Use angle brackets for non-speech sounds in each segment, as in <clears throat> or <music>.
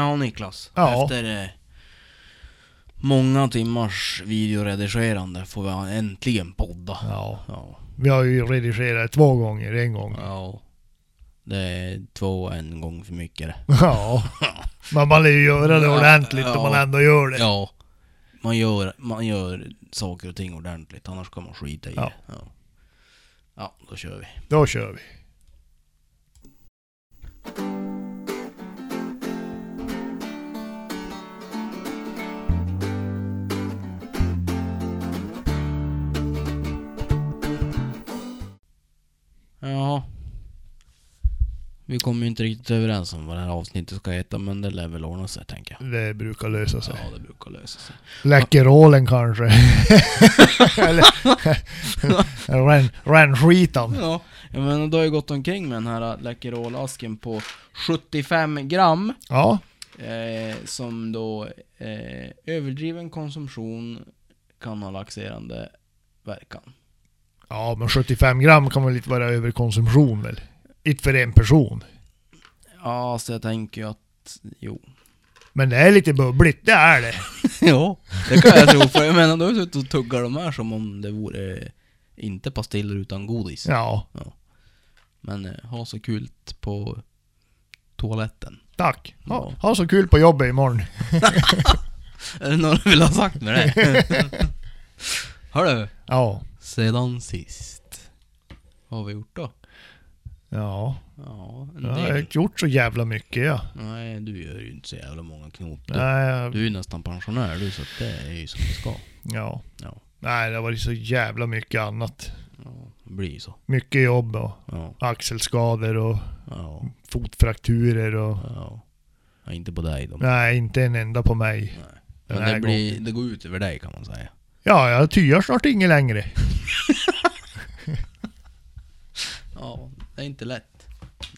Ja, Niklas. Ja. Efter eh, många timmars videoredigerande får vi äntligen podda. Ja. Ja. Vi har ju redigerat två gånger, en gång. ja. Det är två en gång för mycket det. <laughs> Ja. Men man lär ju göra det ordentligt om man Ja. ändå gör det. Ja. Man gör, man gör saker och ting ordentligt, annars kan man skita i Ja. det. Ja. ja, då kör vi. Då kör vi. Ja. Vi kommer ju inte riktigt överens om vad det här avsnittet ska heta, men det lär väl ordna sig tänker jag. Det brukar lösa sig. Ja, det brukar lösa sig. Läckerålen kanske. Eller ren, renskitan. Ja, jag menar du har ju gått omkring med den här Läkerol-asken på 75 gram. Ja. Eh, som då eh, överdriven konsumtion kan ha laxerande verkan. Ja, men 75 gram kan väl inte vara överkonsumtion väl? Inte för en person. Ja, så jag tänker ju att, jo. Men det är lite bubbligt, det är det. <laughs> ja, det kan jag tro. För jag menar, du har suttit och tuggar de här som om det vore inte pastiller utan godis. Ja, Men eh, ha så kul på toaletten. tack. Ha, Ja. ha så kul på jobbet imorgon. <laughs> Är det något du vill ha sagt med det? <laughs> Hörru, Ja. Sedan sist. Vad har vi gjort då? Ja, Ja, en jag har del. inte gjort så jävla mycket ja. Nej, du gör ju inte så jävla många knop. Du, Nej, jag, du är ju nästan pensionär du, så att det är ju som det ska. ja. Ja. Nej, det har varit så jävla mycket annat. Ja, det blir ju så. Mycket jobb och Ja, axelskador och ja, fotfrakturer och... ja. ja inte på dig då. Nej, inte en enda på mig. Nej. den Men här det, blir, det går ut över dig kan man säga. Ja, jag tyar snart inget längre. <laughs> Ja, det är inte lätt.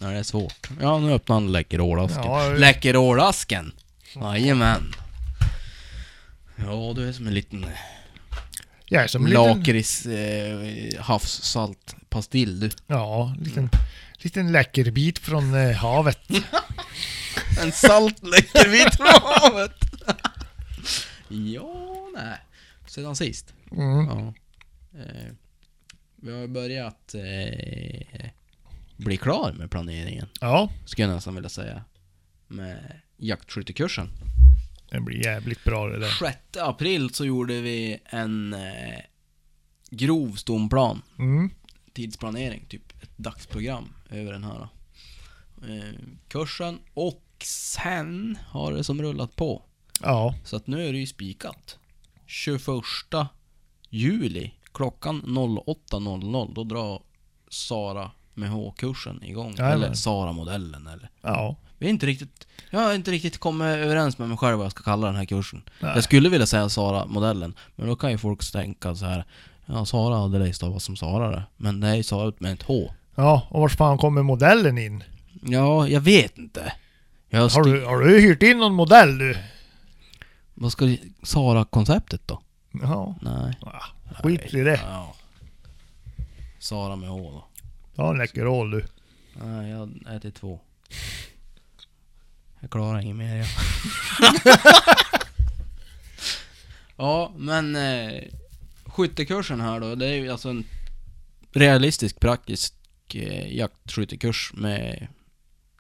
När det är svårt. Ja, nu öppnar han Läkerol-asken. Ja, Läkerol-asken! Jajamän. Ja, du är som en liten jag är som en liten... lakrits eh, havssaltpastill du. Ja, en liten, liten läckerbit från eh, havet. <laughs> En salt läckerbit från havet. <laughs> ja, nej. Sedan sist. Mm. Ja. Eh, vi har börjat eh, bli klar med planeringen, Ja, skulle jag nästan vilja säga. Med jaktskyttekursen. det blir jävligt bra det där. 6 april så gjorde vi en eh, grov stomplan. Mm. Tidsplanering, typ ett dagsprogram över den här eh, kursen. Och sen har det som rullat på. Ja, Så att nu är det ju spikat. 21 juli klockan 08.00 då drar Sara med H-kursen igång. Jajamän. Eller Sara-modellen eller. ja. Vi är inte riktigt... Jag har inte riktigt kommit överens med mig själv vad jag ska kalla den här kursen. Nej. Jag skulle vilja säga Sara-modellen, men då kan ju folk tänka så här. Ja, Sara hade det stavas som Sara det. Men det är ju Sara med ett H. Ja, och vart fan kommer modellen in? Ja, jag vet inte. Jag har du, har du hyrt in någon modell du? Vad ska Sara-konceptet då? Ja, Nej. Ah, skit i det. Ja. Sara med H då. Ta en Läkerol du. Nej, jag äter två. Jag klarar inget mer jag. <laughs> ja, men eh, skyttekursen här då, det är ju alltså en realistisk praktisk eh, jaktskyttekurs med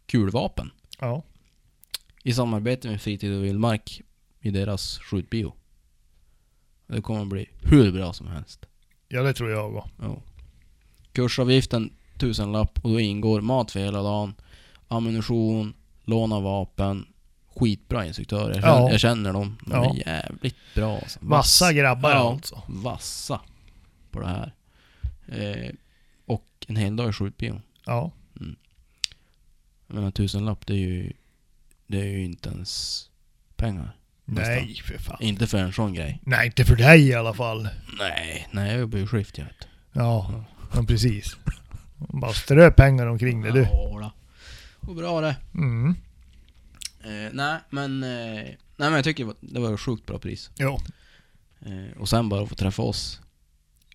kulvapen. Ja. I samarbete med Fritid och Vildmark i deras skjutbio. Det kommer att bli hur bra som helst. Ja, det tror jag också. Ja. Kursavgiften tusenlapp och då ingår mat för hela dagen, ammunition, låna vapen, skitbra instruktörer. Jag känner, Ja. jag känner dem. De Ja. är jävligt bra alltså. Vassa grabbar ja, alltså. Vassa på det här. Eh, och en hel dag i skjutbion. Ja. Jag menar tusenlapp, det är ju... Det är ju inte ens pengar. Nästan. Nej, för fan. Inte för en sån grej. Nej, inte för dig i alla fall. Nej, nej jag jobbar ju skift jag vet. Ja, ja precis. Bara strö pengar omkring det du. Ja, då. Och bra det. Mm. Eh, nej, men... Eh, nej, men jag tycker det var- det var ett sjukt bra pris. Jo. Eh, och sen bara att få träffa oss.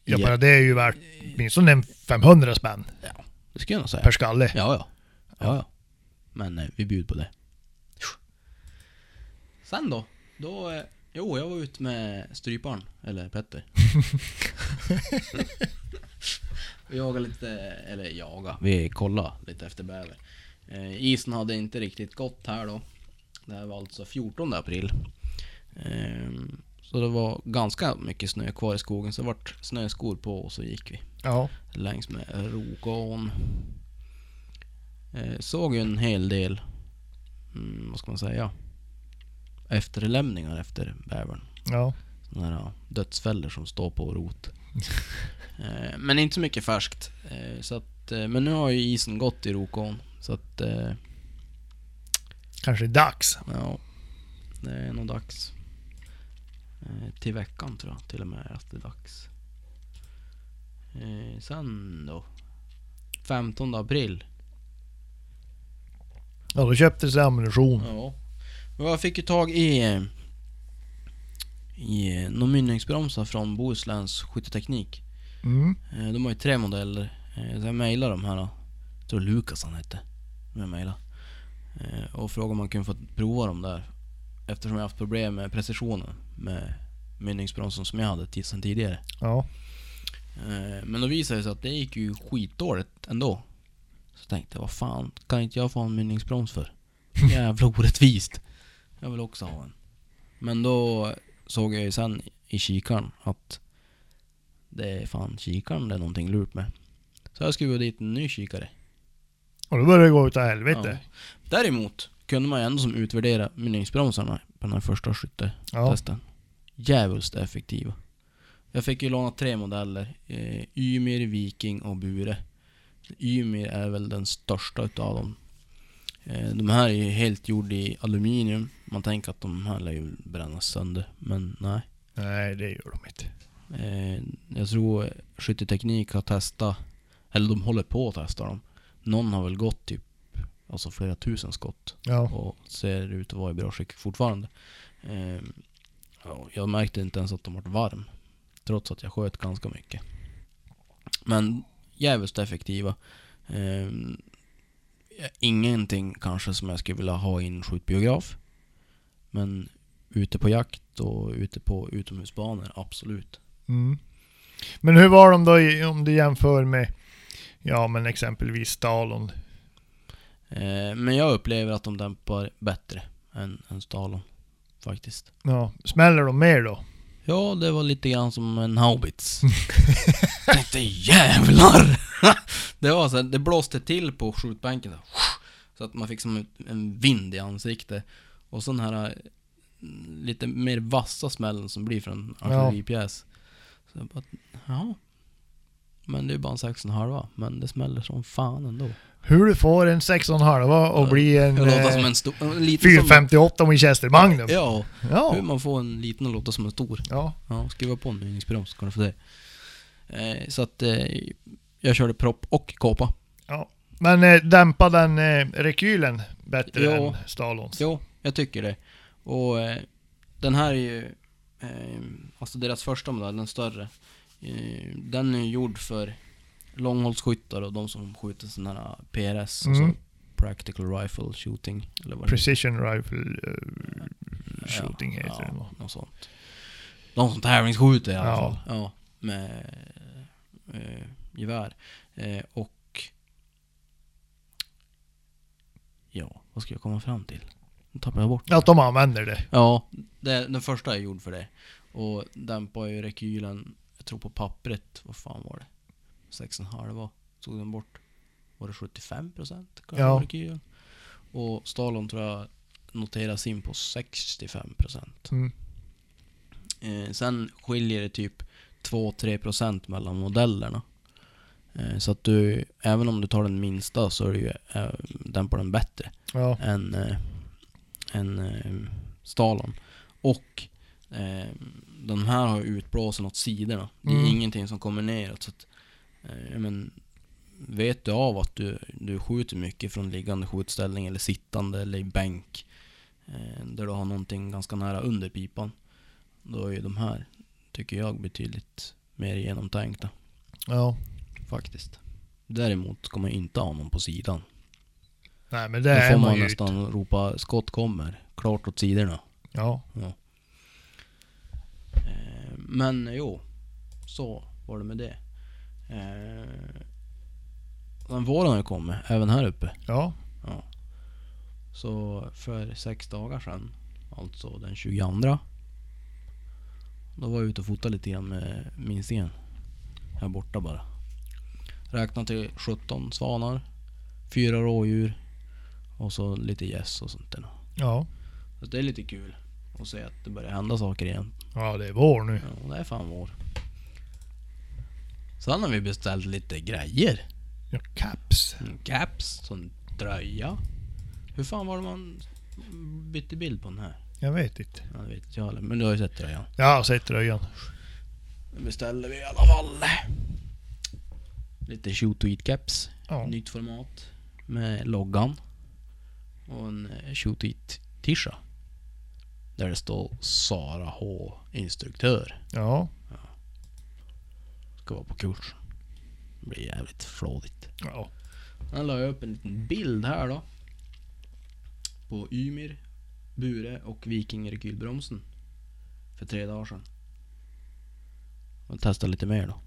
Ja, bara det är ju värt åtminstone en 500 spänn Det skulle jag nog säga. per skalle. Ja, ja. Ja, ja. Men eh, vi bjuder på det. sen då? Då, eh, jo, jag var ute med stryparen, eller Petter. <laughs> vi jagade lite, eller jaga, vi kollade lite efter bäver. Eh, isen hade inte riktigt gått här då. Det här var alltså 14 april. Ehm, så det var ganska mycket snö kvar i skogen, så det vart snöskor på och så gick vi Ja. längs med Rokån. Eh, såg ju en hel del, mm, vad ska man säga, efterlämningar efter bävern. Ja. Sådana här dödsfällor som står på rot. <laughs> eh, men inte så mycket färskt. Eh, så att, eh, men nu har ju isen gått i Rokån. Så att, Kanske dags. ja, det är nog dags. Till veckan tror jag till och med att det är dags. Sen då? 15 april. Ja, då köpte sig ammunition. Ja. Och jag fick ju tag i... I några mynningsbromsar från Bohusläns skytteteknik. Mm. Eh, De har ju tre modeller. Eh, Så jag mejlade de här. Jag tror Lukas han hette. Jag mejlade. Eh, Och frågade om man kunde få prova dem där. Eftersom jag haft problem med precisionen. Med mynningsbromsen som jag hade sen tidigare. Ja. Men då visade det sig att det gick ju skitdåligt ändå. Så tänkte jag, vad fan, kan inte jag få en mynningsbroms för? <laughs> Jävla orättvist. Jag vill också ha en. Men då såg jag ju sen i kikaren att det är fan kikaren det är någonting lurt med. Så jag skruvade dit en ny kikare. Och då började det gå utav helvete. Däremot kunde man ju ändå som utvärdera mynningsbromsarna på den här första skyttetesten. Ja. Djävulskt effektiva. Jag fick ju låna tre modeller. Eh, Ymir, Viking och Bure. Ymir är väl den största utav dem. Eh, de här är ju helt gjorda i aluminium. Man tänker att de här lär ju brännas sönder, men nej. Nej, det gör de inte. Eh, jag tror Skytteteknik har testat, eller de håller på att testa dem. Någon har väl gått typ, alltså flera tusen skott Ja. och ser ut att vara i bra skick fortfarande. Eh, ja, jag märkte inte ens att de var varm. Trots att jag sköt ganska mycket. Men jävligt effektiva. Ingenting kanske som jag skulle vilja ha i en skjutbiograf. Men ute på jakt och ute på utomhusbanor, absolut. Mm. Men hur var de då i, om du jämför med, ja men exempelvis Stalon? Eh, men jag upplever att de dämpar bättre än, än Stalon. Faktiskt. Ja, smäller de mer då? Ja, det var lite grann som en haubits. <laughs> Tänkte jävlar! <laughs> det var så här, det blåste till på skjutbänken så, här, så att man fick som en vind i ansiktet. Och sån här eh, lite mer vassa smällen som blir från en Ja. artilleripjäs. Så jag bara, ja. Men det är bara en 6,5 men det smäller som fan ändå. Hur du får en 6,5 och bli en Det låter eh, som en stor... en liten som- 458 Winchester Magnum? Ja, Ja. hur man får en liten och låta som en stor. Ja. Ja, skriva på en mynningsbroms så kan du få det. Eh, så att eh, jag körde propp och kåpa. Men eh, dämpa den eh, rekylen bättre Ja. än Stalons? Jo, jag tycker det. Och eh, den här är ju, eh, alltså deras första modell, den större. Eh, den är ju gjord för långhållsskyttar och de som skjuter sådana här PRS, Mm. alltså Practical Rifle Shooting. Eller vad det Precision Rifle eh, Ja, Shooting heter ja, det nog. något sånt. De som tävlingsskjuter i alla Ja. fall. Ja, med eh, gevär. Eh, och... Ja, vad ska jag komma fram till? Nu tappar jag bort Att de använder det. Ja, det, den första är gjord för det. Och dämpar ju rekylen, jag tror på pappret, vad fan var det? 6,5 tog den bort. Var det 75% kanske Ja. rekylen? Och Stalon tror jag noteras in på 65%. Mm. Eh, sen skiljer det typ 2-3% mellan modellerna. Eh, så att du, även om du tar den minsta så är det ju, eh, dämpar den bättre Ja. än, eh, än Stalon. Och eh, de här har utblåsen åt sidorna. Det är Mm. ingenting som kommer neråt. Så att, eh, men, vet du av att du, du skjuter mycket från liggande skjutställning eller sittande eller i bänk eh, där du har någonting ganska nära under pipan. Då är ju de här, tycker jag, betydligt mer genomtänkta ja. Faktiskt. Däremot ska man inte ha någon på sidan. Nej men det Då är får man man ju nästan ropa skott kommer, klart åt sidorna. Ja. Eh, men jo, så var det med det. Eh, den våren har ju kommit, även här uppe. Ja. Så för sex dagar sedan, alltså den 22. Då var jag ute och fotade lite grann med minstingen. Här borta bara. Räknade till 17 svanar, fyra rådjur och så lite gäss och sånt där. Ja. Så det är lite kul att se att det börjar hända saker igen. Ja, det är vår nu. Ja, det är fan vår. Sen har vi beställt lite grejer. Ja, caps. En Caps, sån tröja. Hur fan var det man bytte bild på den här? Jag vet inte. Ja, det vet jag heller, men du har ju sett tröjan. Jag har sett tröjan. Nu beställde vi i alla fall. Lite shoot to eat caps. Ja. Nytt format. Med loggan. Och en eh, shoot to eat tisha. Där det står Sara H instruktör. Ja. Ska vara på kurs. Det blir jävligt flådigt. Ja. Sen la jag upp en liten bild här då. På Ymir, Bure och Viking. För tre dagar sedan. Och testa lite mer då.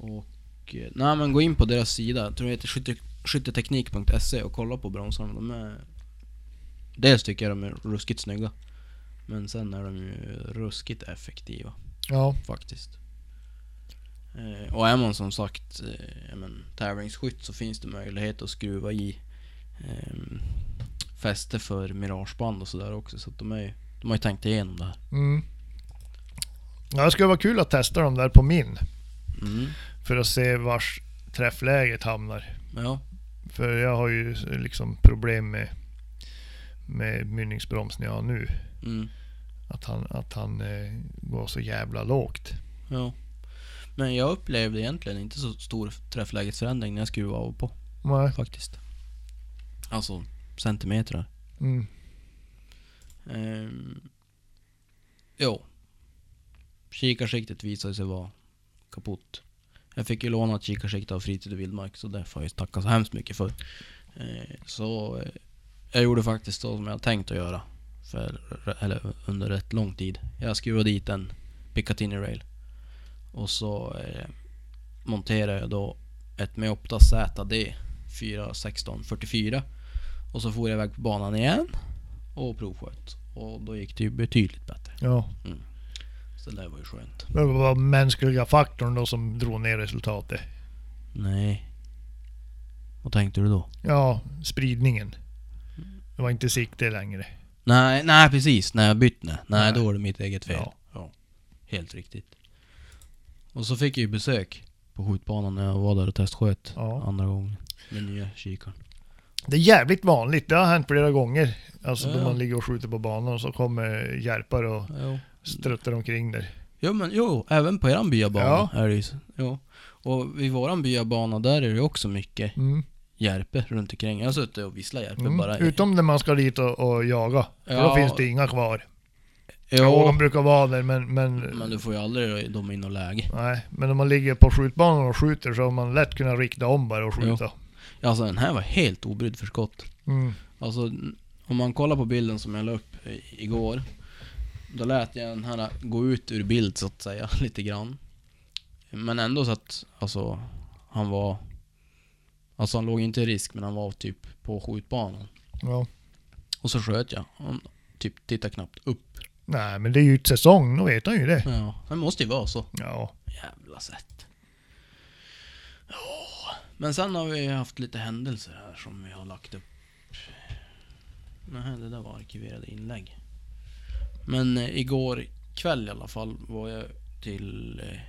Och... eh, Nej men gå in på deras sida, jag tror det heter skytte, skytteteknik.se och kolla på bromsarna. De är... Dels tycker jag de är ruskigt snygga. Men sen är de ju ruskigt effektiva Ja. faktiskt. Eh, och är man som sagt eh, men, tävlingsskytt så finns det möjlighet att skruva i eh, fäste för mirageband och sådär också. Så att de, är, de har ju tänkt igenom det här. Mm. Ja, det skulle vara kul att testa dem där på min. Mm. För att se vars träffläget hamnar. Ja, För jag har ju liksom problem med, med mynningsbromsen jag har nu. mm. Att han, att han eh, går så jävla lågt. ja. Men jag upplevde egentligen inte så stor träfflägesförändring när jag skruvade av och på Nej. faktiskt. Alltså centimeter. Mm. Ehm, jo. Kikarsiktet visade sig vara kaputt. Jag fick ju låna ett kikarsikte av Fritid och Vildmark så det får jag ju tacka så hemskt mycket för. Ehm, så eh, jag gjorde faktiskt så som jag tänkt att göra. För, eller under rätt lång tid. Jag skruvade dit en Picatinny Rail. Och så eh, monterade jag då ett Meopta ZD 41644. Och så for jag iväg på banan igen och provsköt. Och då gick det ju betydligt bättre. Ja. Så det var ju skönt. Det var mänskliga faktorn då som drog ner resultatet. Nej. Vad tänkte du då? Ja, spridningen. Det var inte sikte längre. Nej, nej precis. När jag bytte nej. Nej, då var det mitt eget fel. Ja. Ja. Helt riktigt. Och så fick jag ju besök på skjutbanan när jag var där och testsköt Ja. andra gången. Med nya kikaren. Det är jävligt vanligt. Det har hänt flera gånger. Alltså då Ja. man ligger och skjuter på banan och så kommer järpar och Jo. Struttar omkring där. Jo men jo, även på eran byabana Ja. är det ju. Jo. Och vid våran byabana där är det också mycket Mm. järpe runt omkring. Jag har suttit och visslat järpe Mm. bara. i- Utom när man ska dit och, och jaga. För då Ja. finns det inga kvar. Ja. Jo, de brukar vara där men, men, men du får ju aldrig dem in och läge. nej. Men om man ligger på skjutbanan och skjuter så har man lätt kunnat rikta om bara och skjuta. Alltså den här var helt obrydd för skott. Mm. Alltså om man kollar på bilden som jag la upp i- igår. Då lät jag den här gå ut ur bild så att säga, <laughs> lite grann. Men ändå så att, alltså, han var... Alltså han låg inte i risk, men han var typ på skjutbanan. Ja. Och så sköt jag. Han typ tittade knappt upp. Nej men det är ju ett säsong, då vet han ju det. Ja, det måste ju vara så. Ja. Jävla sätt. Ja, men sen har vi haft lite händelser här som vi har lagt upp. Nej, det där var arkiverade inlägg. Men eh, igår kväll i alla fall var jag till... Eh,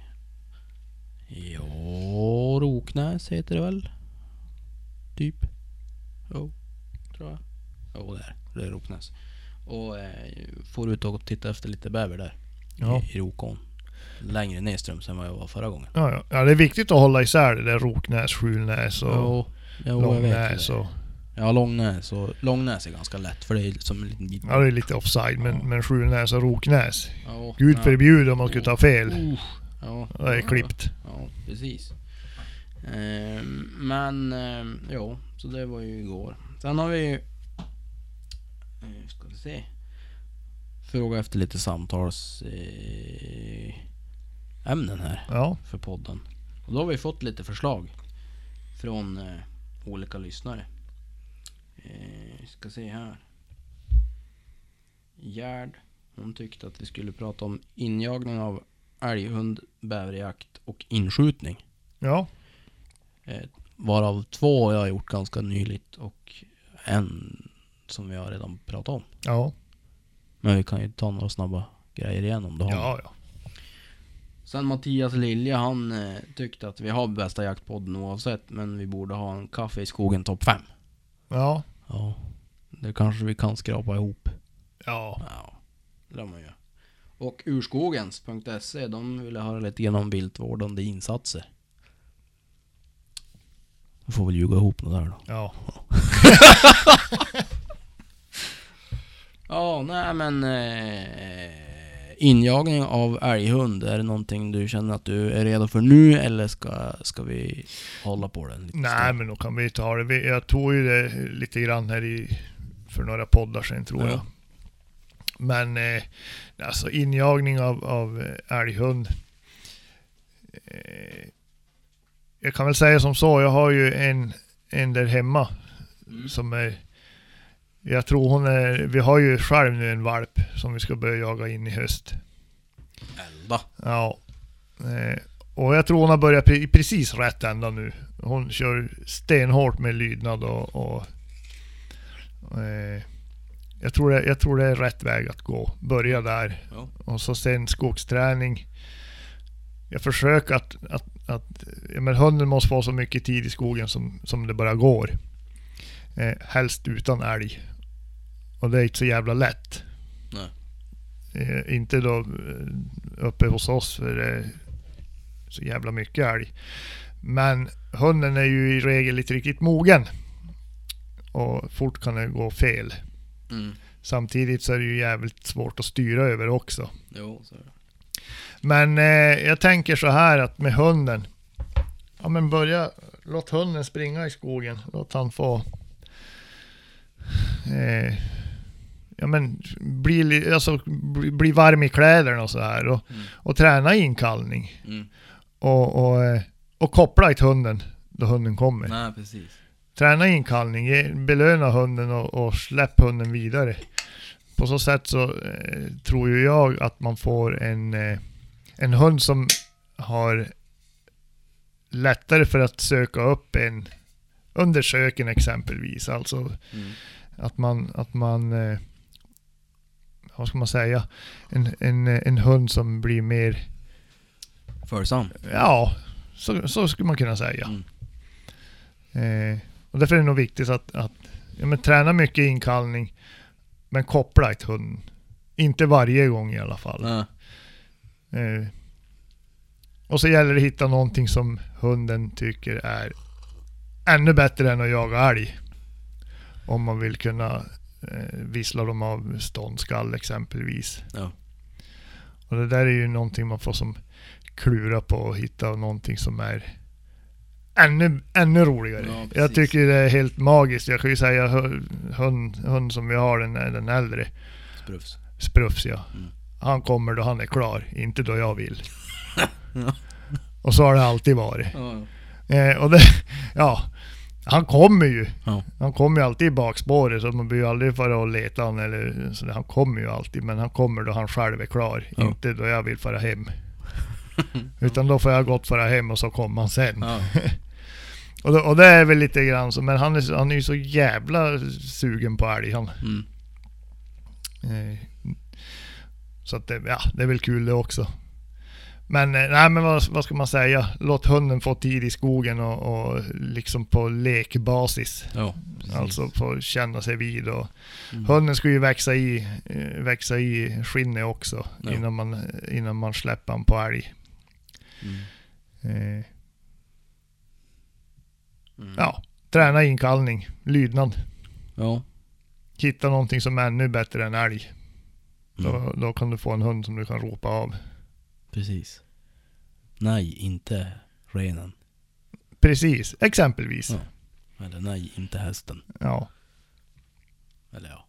ja, Roknäs heter det väl? Typ. Jo, tror jag. Jo, det är det. är Roknäs. Och eh, får ut och titta efter lite bäver där. Ja. I, i Rokån. Längre nedströms än vad jag var förra gången. Ja, ja. ja, det är viktigt att hålla isär det där Roknäs, Skjulnäs och Jo, jo Långnäs och... Ja, Långnäs och Långnäs är ganska lätt för det är som en liten bit. Ja, det är lite offside, men, Ja. men Skjulnäs och Roknäs. Ja, Gud ja. förbjude om man skulle ta fel. Uh, ja, Det är klippt. Ja, precis. Ehm, men, ehm, jo, så det var ju igår. Sen har vi ju eh, ska vi se. Fråga efter lite samtals eh, här Ja, för podden. Och då har vi fått lite förslag från eh, olika lyssnare. Eh, ska se här. Gerd, hon tyckte att vi skulle prata om injagning av älghund, bäverjakt och inskjutning. ja, Eh, varav två har jag gjort ganska nyligt och en som vi har redan pratat om. ja, Men vi kan ju ta några snabba grejer igen om du har ja, ja. Sen Mattias Lilja, han eh, tyckte att vi har bästa jaktpodden oavsett, men vi borde ha en kaffe i skogen topp 5. Ja, Ja, det kanske vi kan skrapa ihop. ja. Ja, det lär man ju. Och urskogens.se, de ville höra lite grann om viltvårdande insatser. Jag får väl ljuga ihop det där då. ja. <laughs> Ja, nej men... Eh, injagning av älghund, är det någonting du känner att du är redo för nu eller ska, ska vi hålla på den lite Nej stund? men då kan vi ta det. Jag tog ju det lite grann här i, för några poddar sedan tror Ja. jag. Men eh, alltså injagning av, av eh, älghund. Eh, jag kan väl säga som så, jag har ju en, en där hemma Mm. som är jag tror hon är, vi har ju själv nu en valp som vi ska börja jaga in i höst. Elda. Ja. Eh, och jag tror hon har börjat pre- precis rätt ända nu. Hon kör stenhårt med lydnad och... och eh, jag, tror det, jag tror det är rätt väg att gå. Börja där. Ja. Och så sen skogsträning. Jag försöker att... att, att ja, men hunden måste få så mycket tid i skogen som, som det bara går. Eh, helst utan älg. Och det är inte så jävla lätt. Eh, inte då eh, uppe hos oss för det är så jävla mycket älg. Men hunden är ju i regel inte riktigt mogen. Och fort kan det gå fel. Mm. Samtidigt så är det ju jävligt svårt att styra över också. Jo. Men eh, jag tänker så här att med hunden. Ja men börja, låt hunden springa i skogen. Låt han få... Eh, ja men bli, li- alltså, bli, bli varm i kläderna och så här. Och, Mm. och träna inkallning. Mm. Och, och, eh, och koppla till hunden då hunden kommer. Nej, precis. Träna inkallning, ge, belöna hunden och, och släpp hunden vidare. På så sätt så eh, tror ju jag att man får en, eh, en hund som har lättare för att söka upp en under söken exempelvis. Alltså Mm. att man, att man eh, vad ska man säga, en, en, en hund som blir mer, Följsam. ja, så, så skulle man kunna säga. Mm. Eh, och därför är det nog viktigt att, att ja, men, träna mycket inkallning, men koppla ett hund. Inte varje gång i alla fall. Nej. Eh, och så gäller det att hitta någonting som hunden tycker är ännu bättre än att jaga älg. Om man vill kunna eh, vissla dem av ståndskall exempelvis. Ja. Och det där är ju någonting man får som klura på och hitta någonting som är ännu, ännu roligare. Ja, jag tycker det är helt magiskt. Jag kan ju säga hu- hund, hund som vi har, den, den äldre, Sprufs. Sprufs ja. Mm. Han kommer då han är klar, inte då jag vill. <laughs> Ja. Och så har det alltid varit. Ja. Eh, och det, <laughs> ja, han kommer ju. Ja. Han kommer ju alltid i bakspåret så man behöver aldrig fara och leta han eller så Han kommer ju alltid men han kommer då han själv är klar. Ja. Inte då jag vill fara hem. <laughs> Utan då får jag gott fara hem och så kommer han sen. Ja. <laughs> Och, då, och det är väl lite grann så, men han är, han är ju så jävla sugen på älg han. Mm. Eh, Så att det, ja, det är väl kul det också. Men eh, nej men vad, vad ska man säga? Låt hunden få tid i skogen och, och liksom på lekbasis. Ja. Alltså få känna sig vid och Mm. Hunden ska ju växa i, eh, växa i skinnet också Ja. innan, man, innan man släpper han på älg. Mm. Eh, Mm. ja, träna inkallning, lydnad. Ja. Hitta någonting som är ännu bättre än älg. Mm. Då, då kan du få en hund som du kan ropa av. Precis. Nej, inte renen. Precis, exempelvis. Ja. Eller nej, inte hästen. Ja. Eller ja.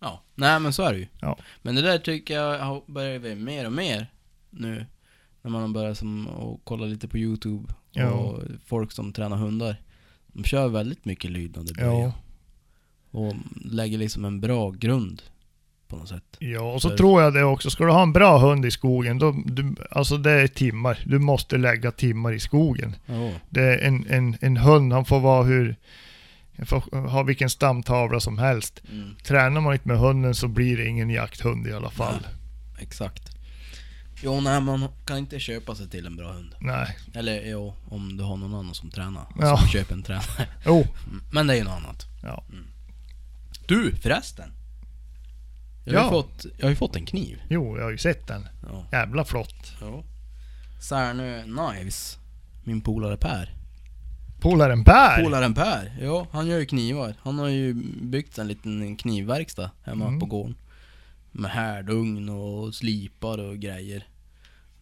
Ja, nej men så är det ju. Ja. Men det där tycker jag har börjat bli mer och mer nu. När man har börjat som att kolla lite på YouTube. Ja. Och folk som tränar hundar. De kör väldigt mycket lydnad i början. Ja. Och lägger liksom en bra grund. På något sätt. Ja, och så För- tror jag det också. Ska du ha en bra hund i skogen, då, du, alltså det är timmar. Du måste lägga timmar i skogen. Ja. Det är en, en, en hund, han får vara hur... får ha vilken stamtavla som helst. Mm, Tränar man inte med hunden så blir det ingen jakthund i alla fall. exakt. Jo, nej man kan inte köpa sig till en bra hund. Nej. Eller jo, om du har någon annan som tränar. Ja. Som köper en tränare. Jo. Mm, Men det är ju något annat. Ja. Du, förresten. Jag har, Ja. fått, jag har ju fått en kniv. Jo, jag har ju sett den. Ja. Jävla flott. ja. Särnö Knives. Min polare Per. Polaren Per! Polaren Per, ja han gör ju knivar. Han har ju byggt en liten knivverkstad hemma Mm. på gården. Med härdugn och slipar och grejer.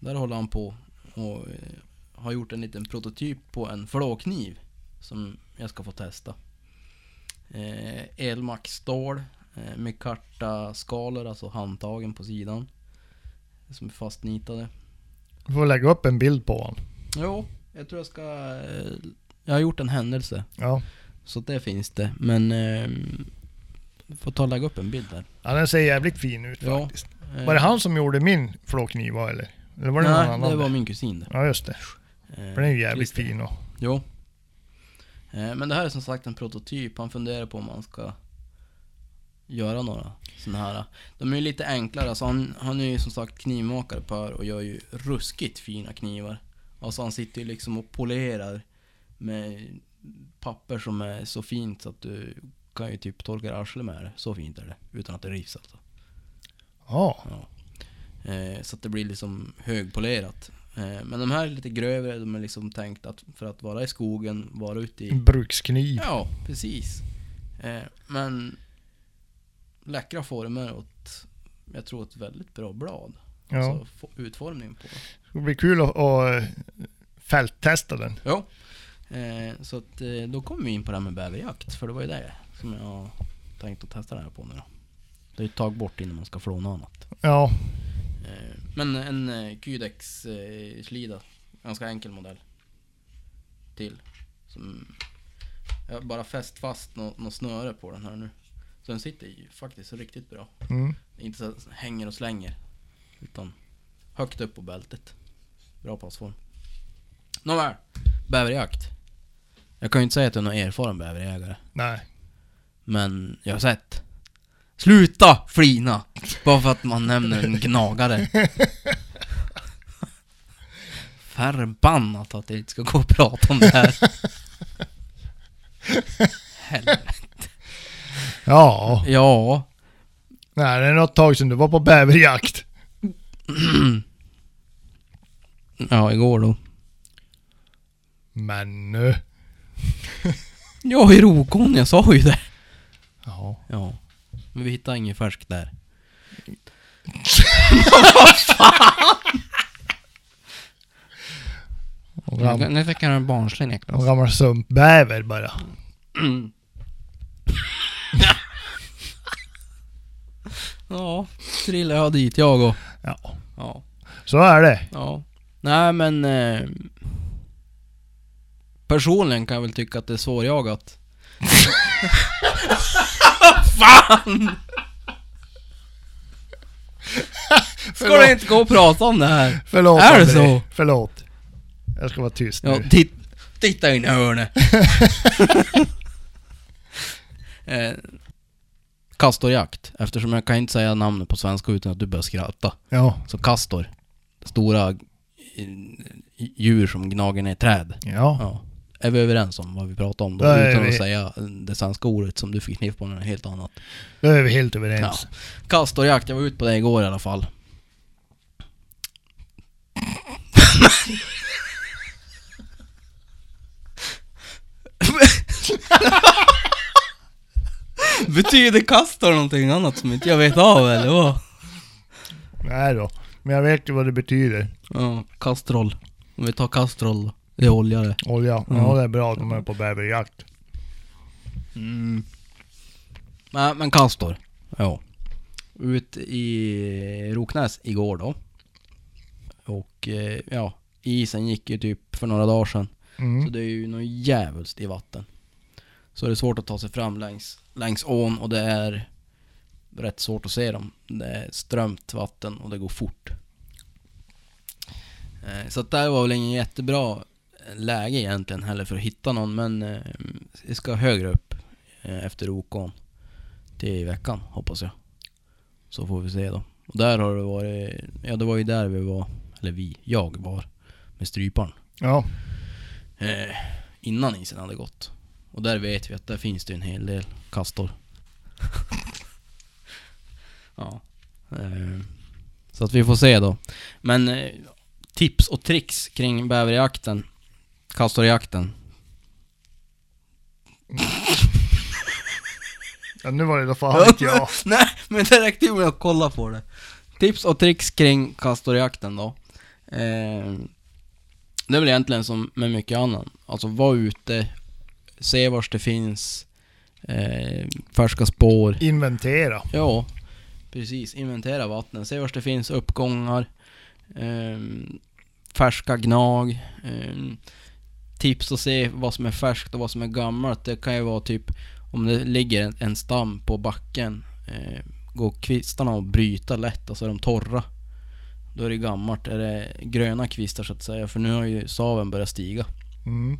Där håller han på och eh, har gjort en liten prototyp på en flåkniv. Som jag ska få testa. Eh, Elmax-stål eh, med karta skalor, alltså handtagen på sidan. Som är fastnitade. Du får lägga upp en bild på honom. Jo, jag tror jag ska... Eh, jag har gjort en händelse. Ja. Så det finns det. Men... Eh, får ta och lägga upp en bild där. ja, den ser jävligt fin ut Ja. faktiskt. Eh, Var det han som gjorde min flåkniv va, eller? Eller var det någon Nej, annan? det var min kusin det. Ja, just det. Eh, den är ju jävligt Christer. fin och... Jo. Eh, men det här är som sagt en prototyp. Han funderar på om man ska göra några såna här. De är ju lite enklare. Alltså han, han är ju som sagt knivmakare Per och gör ju ruskigt fina knivar. Alltså han sitter ju liksom och polerar med papper som är så fint så att du kan ju typ torka arslet med det. Så fint är det. Utan att det rivs alltså. Ja. Eh, så att det blir liksom högpolerat. Eh, men de här är lite grövre, de är liksom tänkt att för att vara i skogen, vara ute i... En brukskniv. Ja, precis. Eh, men läckra former och ett, jag tror ett väldigt bra blad. Ja. Alltså utformningen på det. Det blir kul att, att eh, fälttesta den. Ja. Eh, så att eh, då kommer vi in på det här med bäverjakt, för det var ju det som jag har tänkt att testa det här på nu då. Det är ett tag bort innan man ska flå något annat. Ja. Eh, Men en eh, Kydex slida, ganska enkel modell. Till. Som jag har bara fäst fast något nå snöre på den här nu. Så den sitter ju faktiskt riktigt bra. Mm. Inte så att hänger och slänger. Utan högt upp på bältet. Bra passform. Nåväl, bäverjakt. Jag kan ju inte säga att jag är någon erfaren bäverjägare. Nej. Men jag har sett. Sluta flina! Bara för att man nämner en gnagare. <laughs> Förbannat att jag inte ska gå och prata om det här. <laughs> Helvete. Ja. Ja. Nej, det är något tag sedan du var på bäverjakt. <clears throat> Ja, igår då. Men nu. <laughs> Ja, i Rokon, jag sa ju det. Ja. Ja. Men vi hittade inget färskt där. <laughs> <laughs> Och gam, Nu fick jag en barnslig och Niklas. gammal sumpbäver bara. <clears throat> Ja, trillade jag dit jag och... Ja. Ja. Så är det. Ja. Nej men... Eh, personligen kan jag väl tycka att det är svårjagat. <laughs> Fan! <laughs> Ska du inte gå och prata om det här? Förlåt Är det så? Förlåt. Jag ska vara tyst Ja, nu. tit, titta in i hörnet. <laughs> eh, kastorjakt, eftersom jag kan inte säga namnet på svenska utan att du börjar skratta. Ja. Så kastor. Stora djur som gnager ner träd. Ja. Ja. Är vi överens om vad vi pratar om då? Ja, är utan vi. att säga det svenska ordet som du fick kniff på något helt annat. Då är vi helt överens. Kastorjakt, jag var ute på det igår i alla fall. <laughs> <laughs> Betyder kastor någonting annat som inte jag vet av eller vad? Nej då. Men jag vet ju vad det betyder. Ja, kastrol. Om vi tar kastrol då. Det är olja det. Olja. Mm. Ja, det är bra att de är på bäverjakt. Mm. Nej men kastor. Ja. Ut i Roknäs igår då. Och eh, ja, isen gick ju typ för några dagar sedan. Så Mm. det är ju något jävligt i vatten. Så det är svårt att ta sig fram längs, längs ån och det är rätt svårt att se dem. Det är strömt vatten och det går fort. Eh, Så att det här var väl ingen jättebra läge egentligen heller för att hitta någon men eh, vi ska högre upp eh, efter Rokån till i veckan hoppas jag. Så får vi se då. Och där har det varit, ja det var ju där vi var, eller vi, jag var med stryparen. Ja. Eh, innan isen hade gått. Och där vet vi att där finns det en hel del kastor. <laughs> ja. Eh, så att vi får se då. Men eh, tips och tricks kring bäverjakten, kastorjakten. <laughs> ja nu var det då fan inte jag. <laughs> Nej, men det räckte ju med att kolla på det. Tips och tricks kring kastorjakten då. Eh, det är väl egentligen som med mycket annat. Alltså var ute, se vars det finns eh, färska spår. Inventera. Ja, precis. Inventera vattnet. Se vars det finns uppgångar. ehm, färska gnag. ehm, tips att se vad som är färskt och vad som är gammalt. Det kan ju vara typ om det ligger en, en stam på backen. Eh, går kvistarna att bryta lätt och så är de torra. Då är det gammalt. Är det gröna kvistar så att säga. För nu har ju saven börjat stiga. Mm.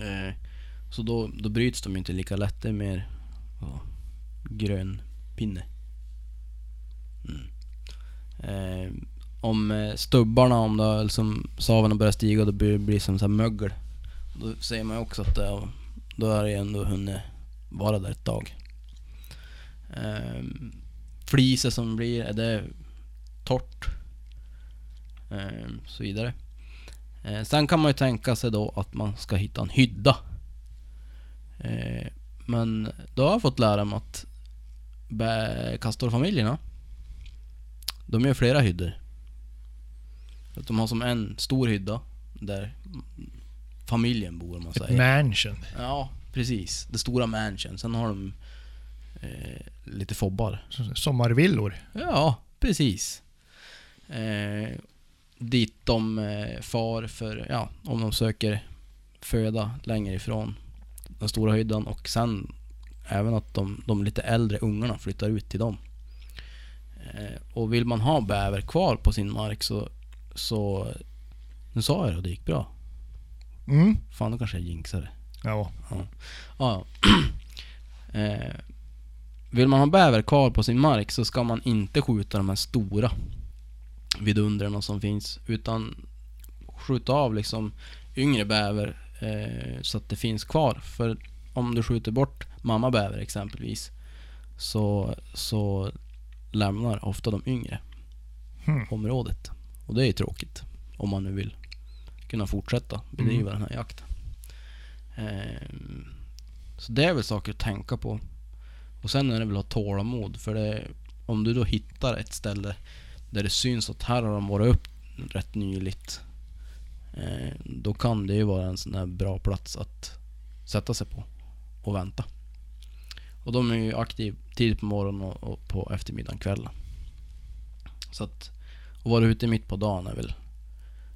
Eh, så då, då bryts de inte lika lätt. Det är mer ja, grön pinne. Mm. Eh, om eh, stubbarna, om det, liksom, saven börjar stiga, då blir det blir som så här mögel. Då ser man ju också att det, då är det ändå hunnit vara där ett tag. Eh, fliser som blir, är det torrt? Eh, så vidare. Eh, sen kan man ju tänka sig då att man ska hitta en hydda. Eh, men då har jag fått lära mig att kastorfamiljerna, de gör flera hyddor. Att de har som en stor hydda där familjen bor om man Ett säger. mansion. Ja, precis. Det stora mansion. Sen har de eh, lite fobbar. Sommarvillor. Ja, precis. Eh, dit de eh, far för, ja, om de söker föda längre ifrån den stora hyddan och sen även att de, de lite äldre ungarna flyttar ut till dem. Eh, och vill man ha bäver kvar på sin mark så, så nu sa jag det och det gick bra. Mm. Fan, då kanske jag jinxade. Ja. Ja, ja. <clears throat> eh, vill man ha bäver kvar på sin mark så ska man inte skjuta de här stora vidundrarna som finns. Utan skjuta av liksom yngre bäver så att det finns kvar. För om du skjuter bort mamma bäver exempelvis så, så lämnar ofta de yngre Hmm. området. Och det är ju tråkigt. Om man nu vill kunna fortsätta bedriva Mm. den här jakten. Ehm, så det är väl saker att tänka på. Och sen är det väl att ha tålamod. För det, om du då hittar ett ställe där det syns att här har de varit upp rätt nyligt. Eh, då kan det ju vara en sån där bra plats att sätta sig på och vänta. Och de är ju aktiva tidigt på morgonen och, och på eftermiddagen, kvällen. Så att, att vara ute mitt på dagen är väl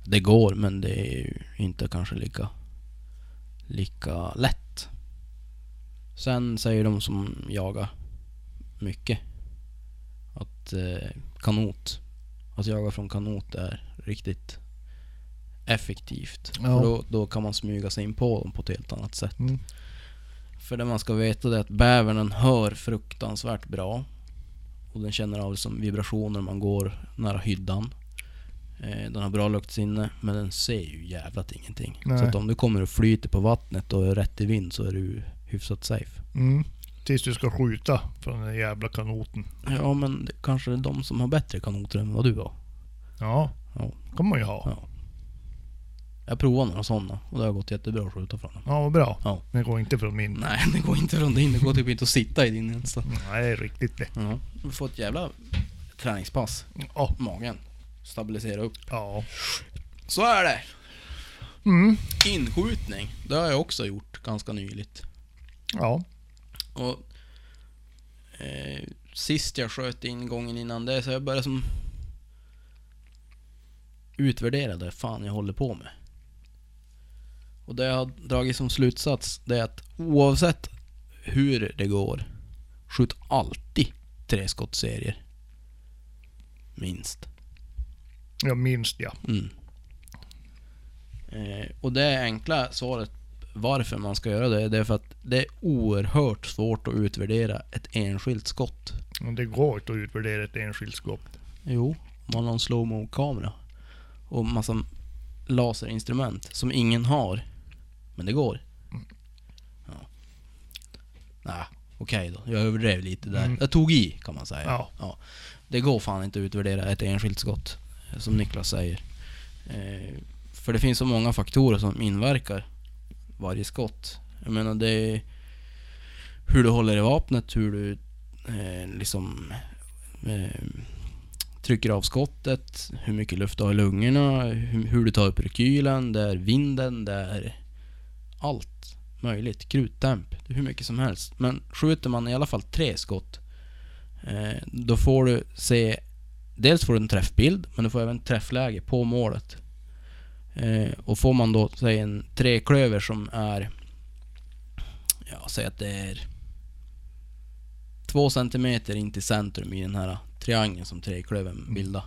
det går men det är ju inte kanske lika lika lätt. Sen säger de som jagar mycket att eh, kanot, att jaga från kanot är riktigt effektivt. Ja. För då, då kan man smyga sig in på dem på ett helt annat sätt. Mm. För det man ska veta det är att bävern hör fruktansvärt bra. Och den känner av som vibrationer när man går nära hyddan. Eh, den har bra luktsinne, men den ser ju jävlat ingenting. Nej. Så att om du kommer och flyter på vattnet och är rätt i vind så är du hyfsat safe. Mm. Tills du ska skjuta från den jävla kanoten. Ja, men det kanske är de som har bättre kanoter än vad du har. Ja. Ja. kommer man ju ha. Ja. Jag provade några sådana och det har gått jättebra att skjuta från dem. Ja, vad bra. Ja. Det går inte från min. Nej, det går inte från din. Det går typ inte att sitta i din ens. så. Nej, det är riktigt det. Ja. Du får ett jävla träningspass. Ja. Magen. Stabilisera upp. Ja. Så är det. Mm. Inskjutning. Det har jag också gjort ganska nyligt. Ja. Och eh, sist jag sköt in gången innan det, så jag började som utvärdera det fan jag håller på med. Och det jag har dragit som slutsats, det är att oavsett hur det går, skjut alltid tre skottserier. Minst. Ja, minst ja. Mm. Eh, och det enkla svaret varför man ska göra det, det är för att det är oerhört svårt att utvärdera ett enskilt skott. Det går inte att utvärdera ett enskilt skott. Jo, man har en slow kamera och massa laserinstrument som ingen har. Men det går. Ja. Nej, okej då. Jag överdrev lite där. Mm. Jag tog i, kan man säga. Ja. Det går fan inte att utvärdera ett enskilt skott, eh, som Niklas säger. Eh, för det finns så många faktorer som inverkar varje skott. Jag menar det är hur du håller i vapnet, hur du eh, liksom eh, trycker av skottet, hur mycket luft du har i lungorna, hur, hur du tar upp rekylen, det är vinden, det är allt möjligt. Är hur mycket som helst. Men skjuter man i alla fall tre skott, eh, då får du se Dels får du en träffbild, men du får även träffläge på målet. Eh, och får man då, säg en treklöver som är... Ja, säg att det är... Två centimeter in till centrum i den här triangeln som treklövern bildar.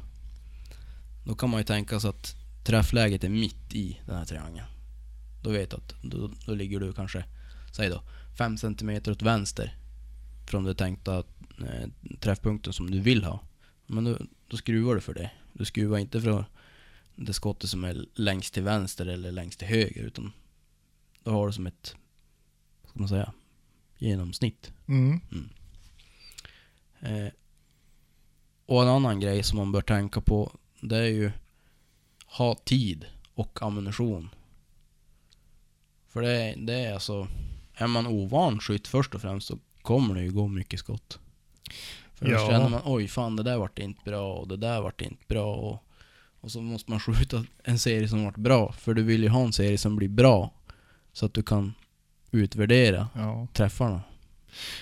Då kan man ju tänka sig att träffläget är mitt i den här triangeln. Då vet du att då, då ligger du kanske, säg då, 5 centimeter åt vänster från den tänkta eh, träffpunkten som du vill ha. Men då, då skruvar du för det. Du skruvar inte för det skottet som är längst till vänster eller längst till höger utan då har du som ett, vad ska man säga, genomsnitt. Mm. Eh, och en annan grej som man bör tänka på, det är ju ha tid och ammunition. För det, är- det är alltså, är man ovan skytt först och främst så kommer det ju gå mycket skott. För då Ja. känner man, oj fan det där vart inte bra och det där vart inte bra och, och så måste man <laughs> skjuta en serie som vart bra. För du vill ju ha en serie som blir bra. Så att du kan utvärdera Ja. träffarna.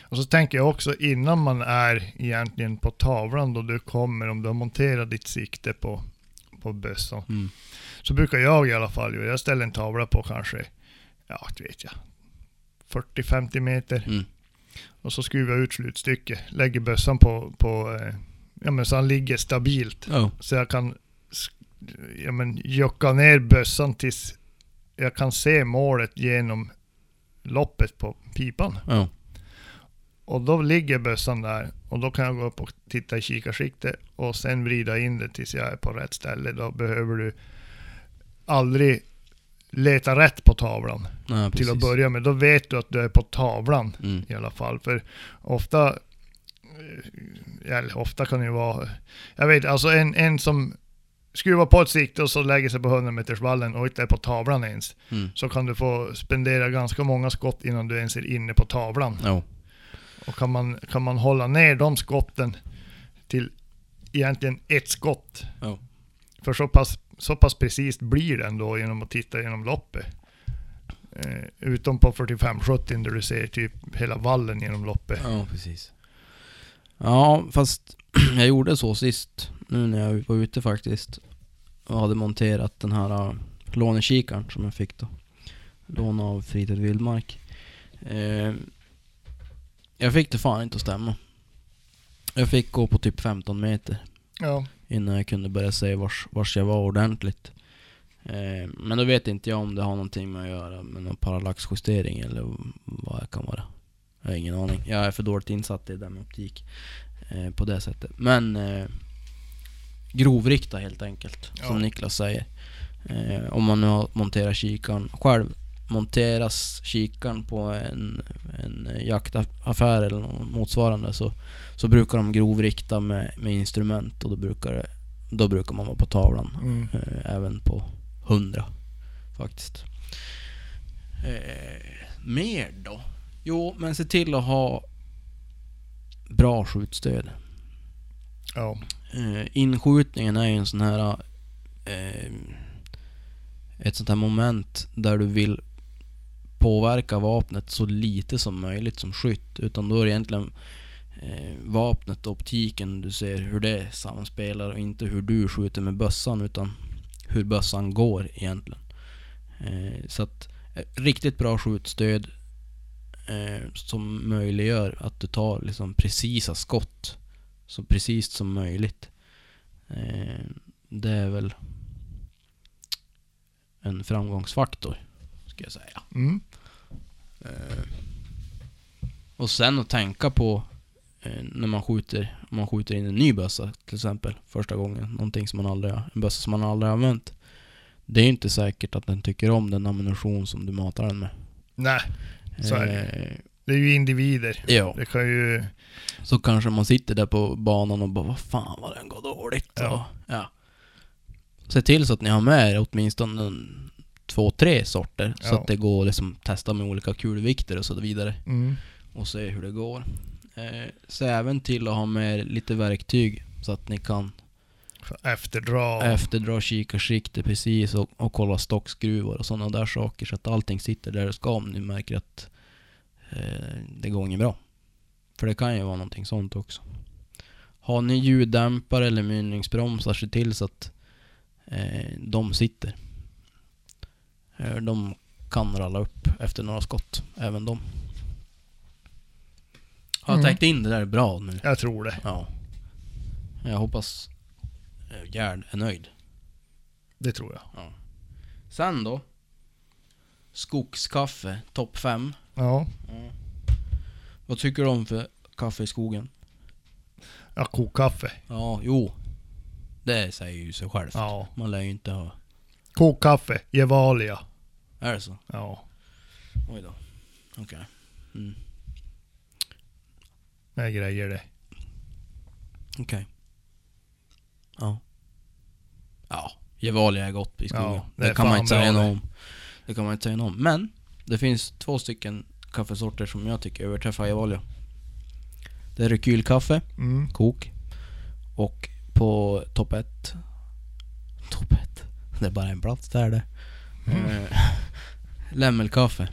Och så tänker jag också innan man är egentligen på tavlan då du kommer, om du har monterat ditt sikte på, på bössan. Mm. Så brukar jag i alla fall göra, jag ställer en tavla på kanske, ja det vet jag, 40-50 meter. Mm. Och så skruvar jag ut slutstycket, lägger bössan på, på eh, ja men så han ligger stabilt. Ja. Så jag kan ja, men, jocka ner bössan tills jag kan se målet genom loppet på pipan. Ja. Och då ligger bössan där och då kan jag gå upp och titta i kikarsikte och sen vrida in det tills jag är på rätt ställe. Då behöver du aldrig leta rätt på tavlan Nej, till att börja med. Då vet du att du är på tavlan Mm. i alla fall. För ofta, eh, eller ofta kan det ju vara, jag vet alltså en, en som skruvar på ett sikte och så lägger sig på 100 meters vallen och inte är på tavlan ens. Mm. Så kan du få spendera ganska många skott innan du ens är inne på tavlan. Ja. Och kan man, kan man hålla ner de skotten till egentligen ett skott. Ja. För så pass, så pass precis blir det ändå genom att titta genom loppet. Eh, utom på 45-70 där du ser typ hela vallen genom loppet. Ja, precis. Ja, fast <clears throat> jag gjorde så sist, nu när jag var ute faktiskt. Och hade monterat den här uh, lånekikaren som jag fick då. Lån av Fritid Vildmark. Eh, jag fick det fan inte att stämma. Jag fick gå på typ 15 meter Ja. Innan jag kunde börja se vars, vars jag var ordentligt. Eh, men då vet inte jag om det har någonting med att göra med någon parallaxjustering eller vad det kan vara. Jag har ingen aning. Jag är för dåligt insatt i det där med optik eh, på det sättet. Men eh, grovrikta helt enkelt, som Ja. Niklas säger. Eh, om man nu har monterat kikaren själv. Monteras kikaren på en, en jaktaffär eller något motsvarande så, så brukar de grovrikta med, med instrument och då brukar, det, då brukar man vara på tavlan. Mm. Eh, även på 100 faktiskt. Eh, mer då? Jo, men se till att ha bra skjutstöd. Ja. Eh, inskjutningen är ju en sån här... Eh, ett sånt här moment där du vill påverka vapnet så lite som möjligt som skytt. Utan då är det egentligen eh, vapnet och optiken, du ser hur det samspelar och inte hur du skjuter med bössan utan hur bössan går egentligen. Eh, så att eh, riktigt bra skjutstöd eh, som möjliggör att du tar liksom precisa skott så precis som möjligt. Eh, det är väl en framgångsfaktor, ska jag säga. Mm. Eh, och sen att tänka på eh, när man skjuter, om man skjuter in en ny bössa till exempel, första gången, någonting som man aldrig har, en bössa som man aldrig har använt. Det är ju inte säkert att den tycker om den ammunition som du matar den med. Nej, Så är det. Eh, det är ju individer. ja, Det kan ju... så kanske man sitter där på banan och bara vad fan vad den går dåligt. Ja. Och, ja. Se till så att ni har med er åtminstone en, två, tre sorter. Så Ja. att det går att liksom testa med olika kulvikter och så vidare. Mm. och se hur det går. Eh, se även till att ha med lite verktyg så att ni kan Efterdra. efterdra kikarsikte precis och, och kolla stockskruvar och sådana där saker så att allting sitter där det ska om ni märker att eh, det går inget bra. För det kan ju vara någonting sånt också. Har ni ljuddämpare eller mynningsbromsar, se till så att eh, de sitter. Eh, de kan ralla upp efter några skott, även de. Har jag Mm. täckt in det där bra nu? Jag tror det. Ja. Jag hoppas eh, Gerd är nöjd. Det tror jag. Sen då. Skogskaffe, topp 5. Ja. Vad tycker du om för kaffe i skogen? Ja, kokkaffe. Ja, jo. Det säger ju sig självt. Ja. Man lär ju inte ha... Kokkaffe. Gevalia. Är det så? Ja. Oj då. Okej. Mm. Det är grejer det. Okej. Ja. Ja, Gevalia är gott i skogen. Ja, det det kan man inte säga något om. Det kan man inte säga något om. Men, det finns två stycken kaffesorter som jag tycker överträffar Gevalia. Det är rekylkaffe, Mm. kok. Och på topp ett. Topp ett? Det är bara en plats där det. Mm. Lämmelkaffe.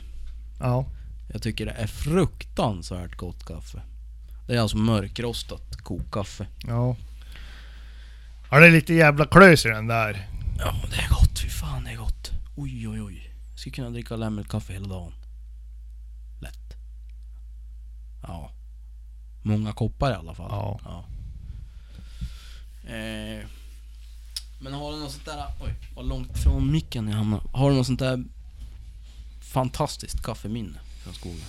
Ja. Jag tycker det är fruktansvärt gott kaffe. Det är alltså mörkrostat kokkaffe. Ja. Ja, det är lite jävla klös i den där. Ja, det är gott. Fy fan, det är gott. Oj, oj, oj. Jag skulle kunna dricka lämmelkaffe hela dagen. Lätt. Ja. Många koppar i alla fall. Ja. Eh, men har du något sånt där... Oj, vad långt från micken jag hamnar. Har du något sånt där fantastiskt kaffeminne från skogen?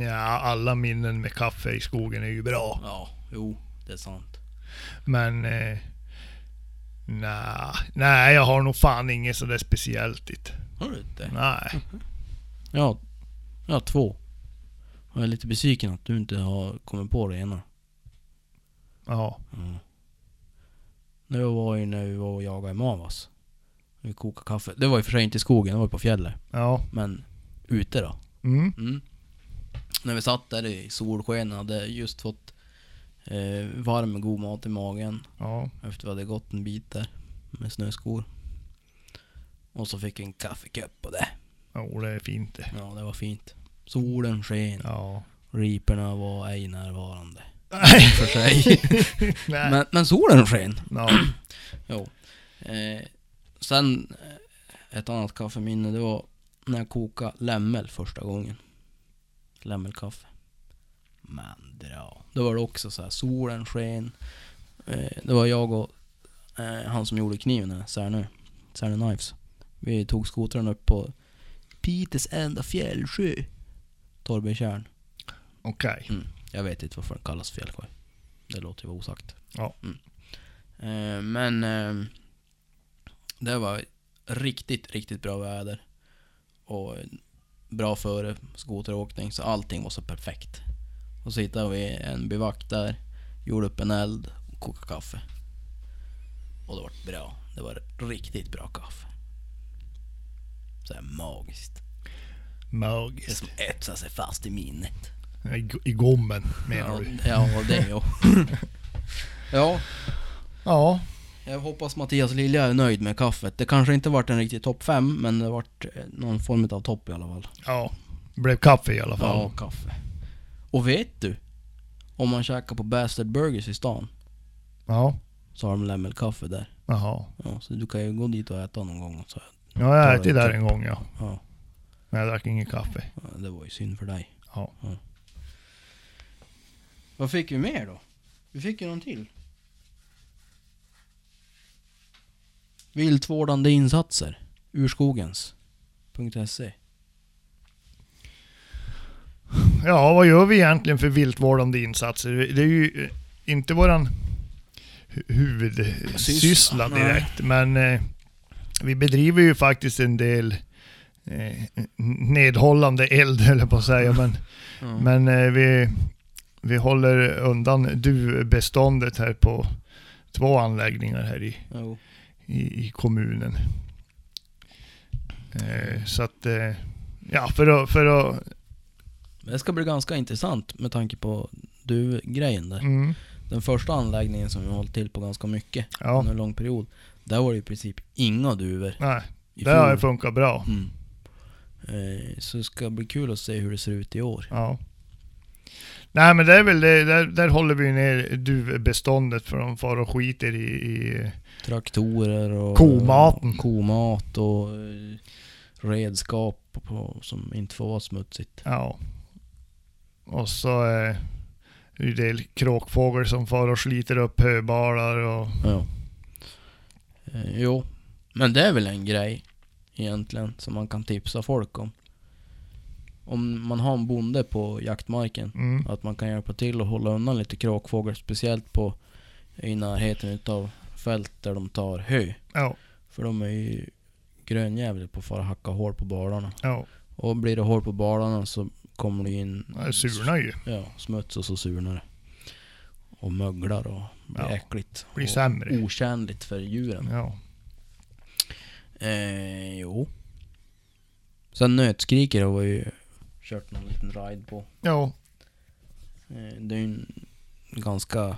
Ja, alla minnen med kaffe i skogen är ju bra. Ja, jo, det är sant. Men... Eh, nej, nej, jag har nog fan inget sådär speciellt. Dit. Har du inte? Nej. <laughs> Ja, jag har två. Och jag är lite besviken att du inte har kommit på det ena. Ja. Mm. Det var ju när vi var och jagade i Mavas. Vi kokade kaffe. Det var i och för sig inte i skogen, det var ju på fjället. Ja. Men ute då. Mm. Mm. När vi satt där i solsken hade just fått eh, varm god mat i magen. Ja. Efter vi hade gått en bit där med snöskor. Och så fick vi en kaffekopp på det. Jo, det är fint det. Ja, det var fint. Solen sken. Ja. Riporna var ej närvarande. Nej. För sig. <laughs> Men, men solen sken. Ja. <clears throat> Jo. Eh, sen, eh, ett annat kaffeminne, det var när jag kokade lämmel första gången. Lämmelkaffe. Men dra. Då var det också så här, solen sken. Eh, det var jag och eh, han som gjorde kniven Särnö. Särnö Knives. Vi tog skotaren upp på Piters enda fjällsjö. Torrbykärn. Okej. Mm. Jag vet inte varför den kallas fjällsjö. Det låter ju vara osagt. Ja. Mm. Men det var riktigt, riktigt bra väder. Och bra före skoteråkning, så allting var så perfekt. Och så hittade vi en bivack där, gjorde upp en eld och kokade kaffe. Och det var bra. Det var riktigt bra kaffe. Så här magiskt. Det Magiskt. som etsar sig fast i minnet. I, I gommen menar Ja, du? ja det <laughs> ja. ja, Ja. Jag hoppas Mattias Lilja är nöjd med kaffet. Det kanske inte varit en riktig topp 5, men det varit eh, någon form av topp i alla fall. Ja. blev kaffe i alla fall. Ja, kaffe. Och vet du? Om man käkar på Bastard Burgers i stan, Ja. så har de lämmelkaffe där. Jaha. Ja, så du kan ju gå dit och äta någon gång och så. Ja, jag har Ja, ätit där en gång ja. Ja, Men jag drack ingen kaffe. ja, det var ju synd för dig. Ja. Vad fick vi mer då? Vi fick ju någon till. Viltvårdande insatser. Urskogens.se Ja, vad gör vi egentligen för viltvårdande insatser? Det är ju inte våran hu- huvudsyssla Syssla, nej. direkt, men eh, vi bedriver ju faktiskt en del eh, nedhållande eld, höll jag på att säga, men, Ja. men eh, vi, vi håller undan duvbeståndet här på två anläggningar här i, Jo. I, i kommunen. Eh, så att, eh, ja, för att, för att Det ska bli ganska intressant med tanke på du-grejen där. mm, Den första anläggningen som vi har hållit till på ganska mycket ja, under en lång period. Där var det i princip inga duvor. nej, det har fjol. funkat bra. Mm. Eh, så det ska bli kul att se hur det ser ut i år. Ja. Nej men det är väl det, där, där håller vi ner duvbeståndet för de far och skiter i, i Traktorer och Komaten. komat och eh, redskap på, som inte får vara smutsigt. ja. Och så är det ju en del kråkfågel som far och sliter upp höbalar och Ja. Eh, jo, men det är väl en grej egentligen som man kan tipsa folk om. Om man har en bonde på jaktmarken, mm, att man kan hjälpa till att hålla undan lite kråkfågel, speciellt på i närheten utav fält där de tar hö. ja, För de är ju grönjävliga på att fara hacka hål på balarna. ja. Och blir det hål på balarna så kommer det in Det surnar ju. ja, smuts och så surnar det. Och möglar och blir Ja, äckligt. Blir och sämre. Otjänligt för djuren. Ja. Eh, jo. Sen nötskriker har vi ju kört någon liten ride på. Ja, Eh, det är ju en ganska,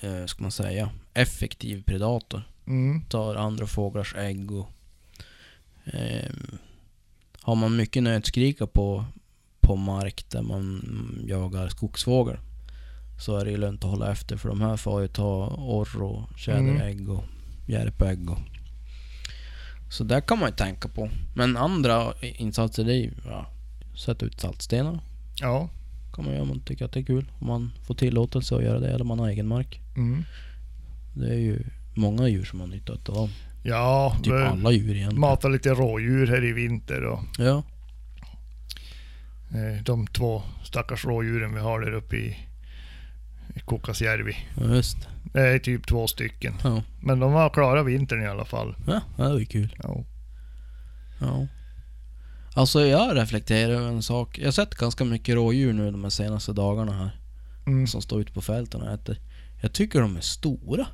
eh, ska man säga, effektiv predator. mm, Tar andra fåglars ägg och... Eh, har man mycket nötskrika på, på mark där man jagar skogsfågel så är det ju lönt att hålla efter för de här får ju ta orr och tjäderägg och järpägg och... Så där kan man ju tänka på. Men andra insatser det är ju, ja, sätta ut saltstenar ja, kan man göra om man tycker att det är kul. Om man får tillåtelse att göra det eller man har egen mark. mm. Det är ju många djur som har nytta av. Ja, Typ alla djur egentligen. matar lite rådjur här i vinter och Ja. eh, de två stackars rådjuren vi har där uppe i, i Kukkasjärvi. Ja, just det. Det är typ två stycken. Ja. Men de har klarat vintern i alla fall. Ja, det var ju kul. Ja. Ja. Alltså jag reflekterar över en sak. Jag har sett ganska mycket rådjur nu de senaste dagarna här. Mm. Som står ute på fälten och äter. Jag tycker de är stora.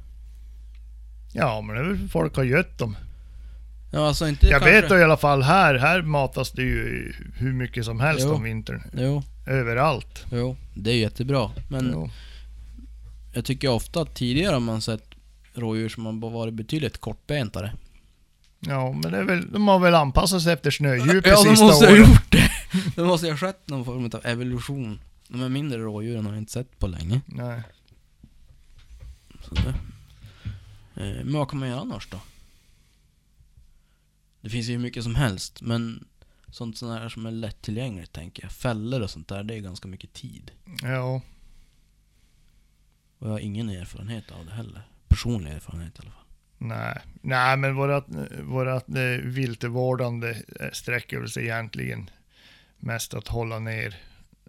ja, men det är väl folk har gött dem. Ja, alltså inte Jag kanske... vet i alla fall här, här matas det ju hur mycket som helst Jo. om vintern. Jo, Överallt. jo. Det är jättebra. Men Jo. jag tycker ofta att tidigare har man sett rådjur som har varit betydligt kortbentare. Ja, men det är väl, de har väl anpassat sig efter snödjup Ja, de de sista måste ha åren. gjort det. <laughs> Det måste ha skett någon form av evolution. De här mindre rådjuren har jag inte sett på länge. Nej. Så det. Eh, men vad kan man göra annars då? Det finns ju mycket som helst, men sånt sånt här som är lättillgängligt tänker jag. Fällor och sånt där, det är ganska mycket tid. Ja. Och jag har ingen erfarenhet av det heller. Personlig erfarenhet i alla fall. Nej. Nej, men vårat, vårat eh, eh, sträcker väl sig egentligen mest att hålla ner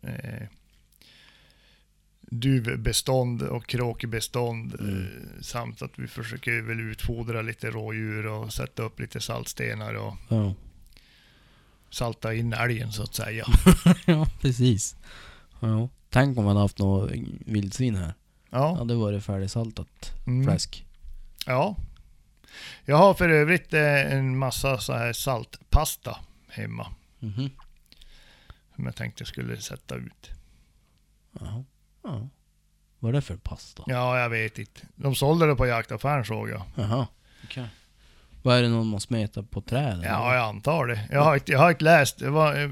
eh, duvbestånd och kråkbestånd Mm. eh, samt att vi försöker väl utfodra lite rådjur och sätta upp lite saltstenar och Ja. salta in älgen så att säga. <laughs> ja, precis. Ja. Tänk om man hade haft något vildsvin här. Ja, Ja. det var det färdigsaltat Mm. fläsk. Ja. Jag har för övrigt eh, en massa så här saltpasta hemma. Mhm. Som jag tänkte skulle sätta ut. Jaha. Ja. Vad är det för pasta? Ja, jag vet inte. De sålde det på jaktaffären såg jag. Jaha. Okej. Vad är det någon man smetar på träden? Ja, jag antar det. Jag har inte, jag har inte läst. Det var, eh,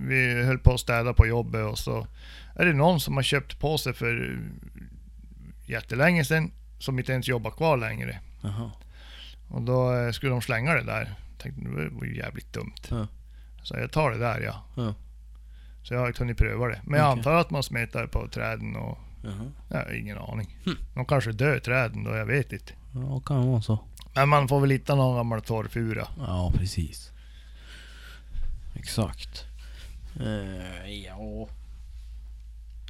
vi höll på att städa på jobbet och så är det någon som har köpt på sig för jättelänge sedan som inte ens jobbar kvar längre. Jaha. Och då eh, skulle de slänga det där. Tänkte det var ju jävligt dumt. Ja. Så jag tar det där ja. Ja. Så jag har inte hunnit pröva det. Men jag Okej. antar att man smetar på träden och... Jaha. Jag har ingen aning. Hm. De kanske dör träden då, jag vet inte. Ja, kan vara så. Men man får väl hitta någon gammal torrfura. Ja, precis. Exakt. Eh, ja...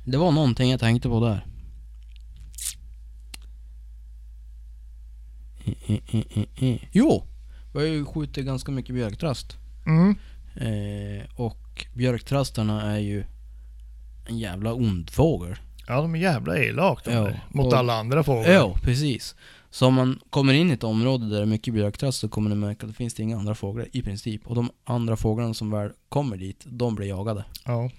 Det var någonting jag tänkte på där. Eh, eh, eh, eh, eh. Jo! Vi har ju skjutit ganska mycket björktrast. Mm. Eh, och björktrastarna är ju en jävla ond fågel. Ja, de är jävla elak de Ja, där. Mot och- alla andra fåglar. Ja, precis. Så om man kommer in i ett område där det är mycket björktrast så kommer ni märka att det finns det inga andra fåglar i princip. Och de andra fåglarna som väl kommer dit, de blir jagade. Ja.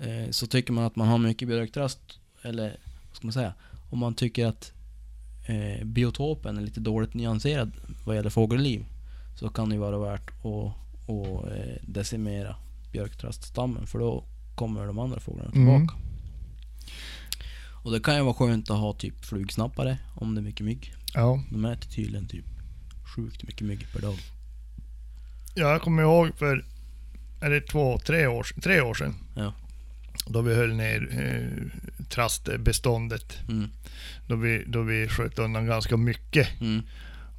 Eh, så tycker man att man har mycket björktrast, eller vad ska man säga? Om man tycker att eh, biotopen är lite dåligt nyanserad vad gäller fågelliv så kan det vara värt att, att eh, decimera björktraststammen för då kommer de andra fåglarna Mm. tillbaka. Och det kan ju vara skönt att ha typ flugsnappare om det är mycket mygg. ja. De äter tydligen typ sjukt mycket mygg per dag. Ja, jag kommer ihåg för, är det två, tre år, tre år sedan? Ja. Då vi höll ner eh, trastbeståndet. Mm. Då vi, då vi sköt undan ganska mycket. Mm.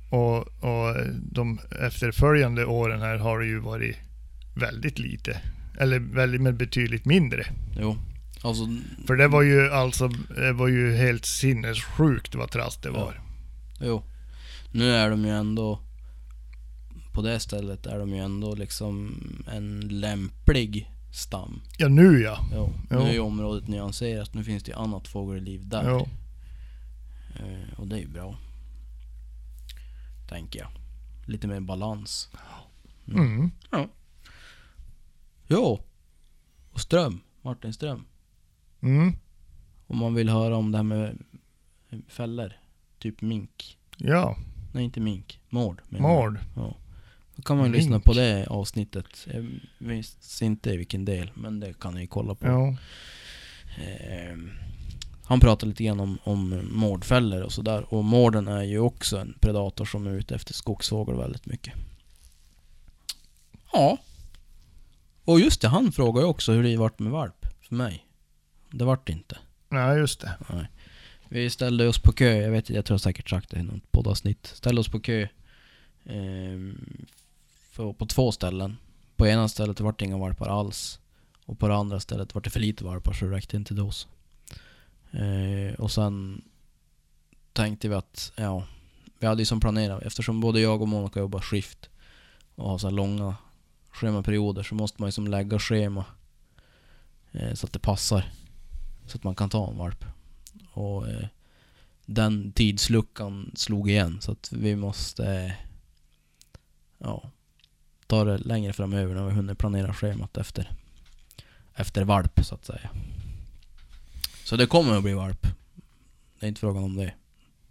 Och, och de efterföljande åren här har det ju varit väldigt lite. Eller väldigt, men betydligt mindre. Jo. Alltså, För det var ju alltså, det var ju helt sinnessjukt vad trast det var. Jo. Nu är de ju ändå... På det stället är de ju ändå liksom en lämplig stam. Ja, nu ja. Jo. Jo. Nu är ju området nyanserat. Nu finns det ju annat fågelliv där. Jo. Eh, och det är ju bra. Tänker jag. Lite mer balans. Mm. Jo. Och Ström. Martin Ström. Mm. Om man vill höra om det här med fällor. Typ mink. Ja, Nej, inte mink. Mård. mård. Ja. Då kan man ju lyssna på det avsnittet. Jag minns inte i vilken del, men det kan ni kolla på. Ja. Ehm, han pratar lite grann om, om mårdfällor och sådär. Och mården är ju också en predator som är ute efter skogsfågel väldigt mycket. Ja. Och just det, han frågar ju också hur det vart med valp för mig. Det vart det inte. Nej, just det. Vi ställde oss på kö, jag vet inte, jag tror jag säkert sagt det i något poddavsnitt. Ställde oss på kö ehm, för, på två ställen. På ena stället vart det inga valpar alls. Och på det andra stället vart det för lite valpar så det räckte inte dos. Eh, och sen tänkte vi att, ja, vi hade ju som planerat, eftersom både jag och Monica jobbar skift och har så här långa schemaperioder så måste man ju som lägga schema eh, så att det passar. Så att man kan ta en valp. Och eh, den tidsluckan slog igen så att vi måste eh, ja, ta det längre framöver när vi hunnit planera schemat efter efter valp så att säga. Så det kommer att bli valp. Det är inte frågan om det.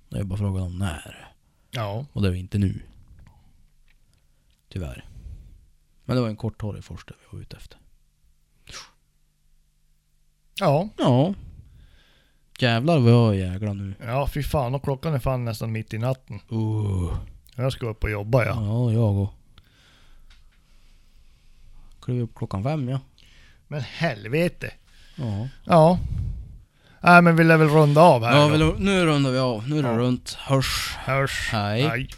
Det är bara frågan om när. Ja. Och det är inte nu. Tyvärr. Men det var en korthårig forster vi var ute efter. Ja. Ja. Jävlar vad jag jäglar nu. Ja, fy fan. Och klockan är fan nästan mitt i natten. Uh. Jag ska upp och jobba ja. Ja, jag och. Klev upp klockan fem ja. Men helvete. Ja. Ja. Nej men vi lär väl runda av här Ja, då. vi, nu rundar vi av. Nu är det Ja. runt. Hörs. Hörs. Hej. Hej.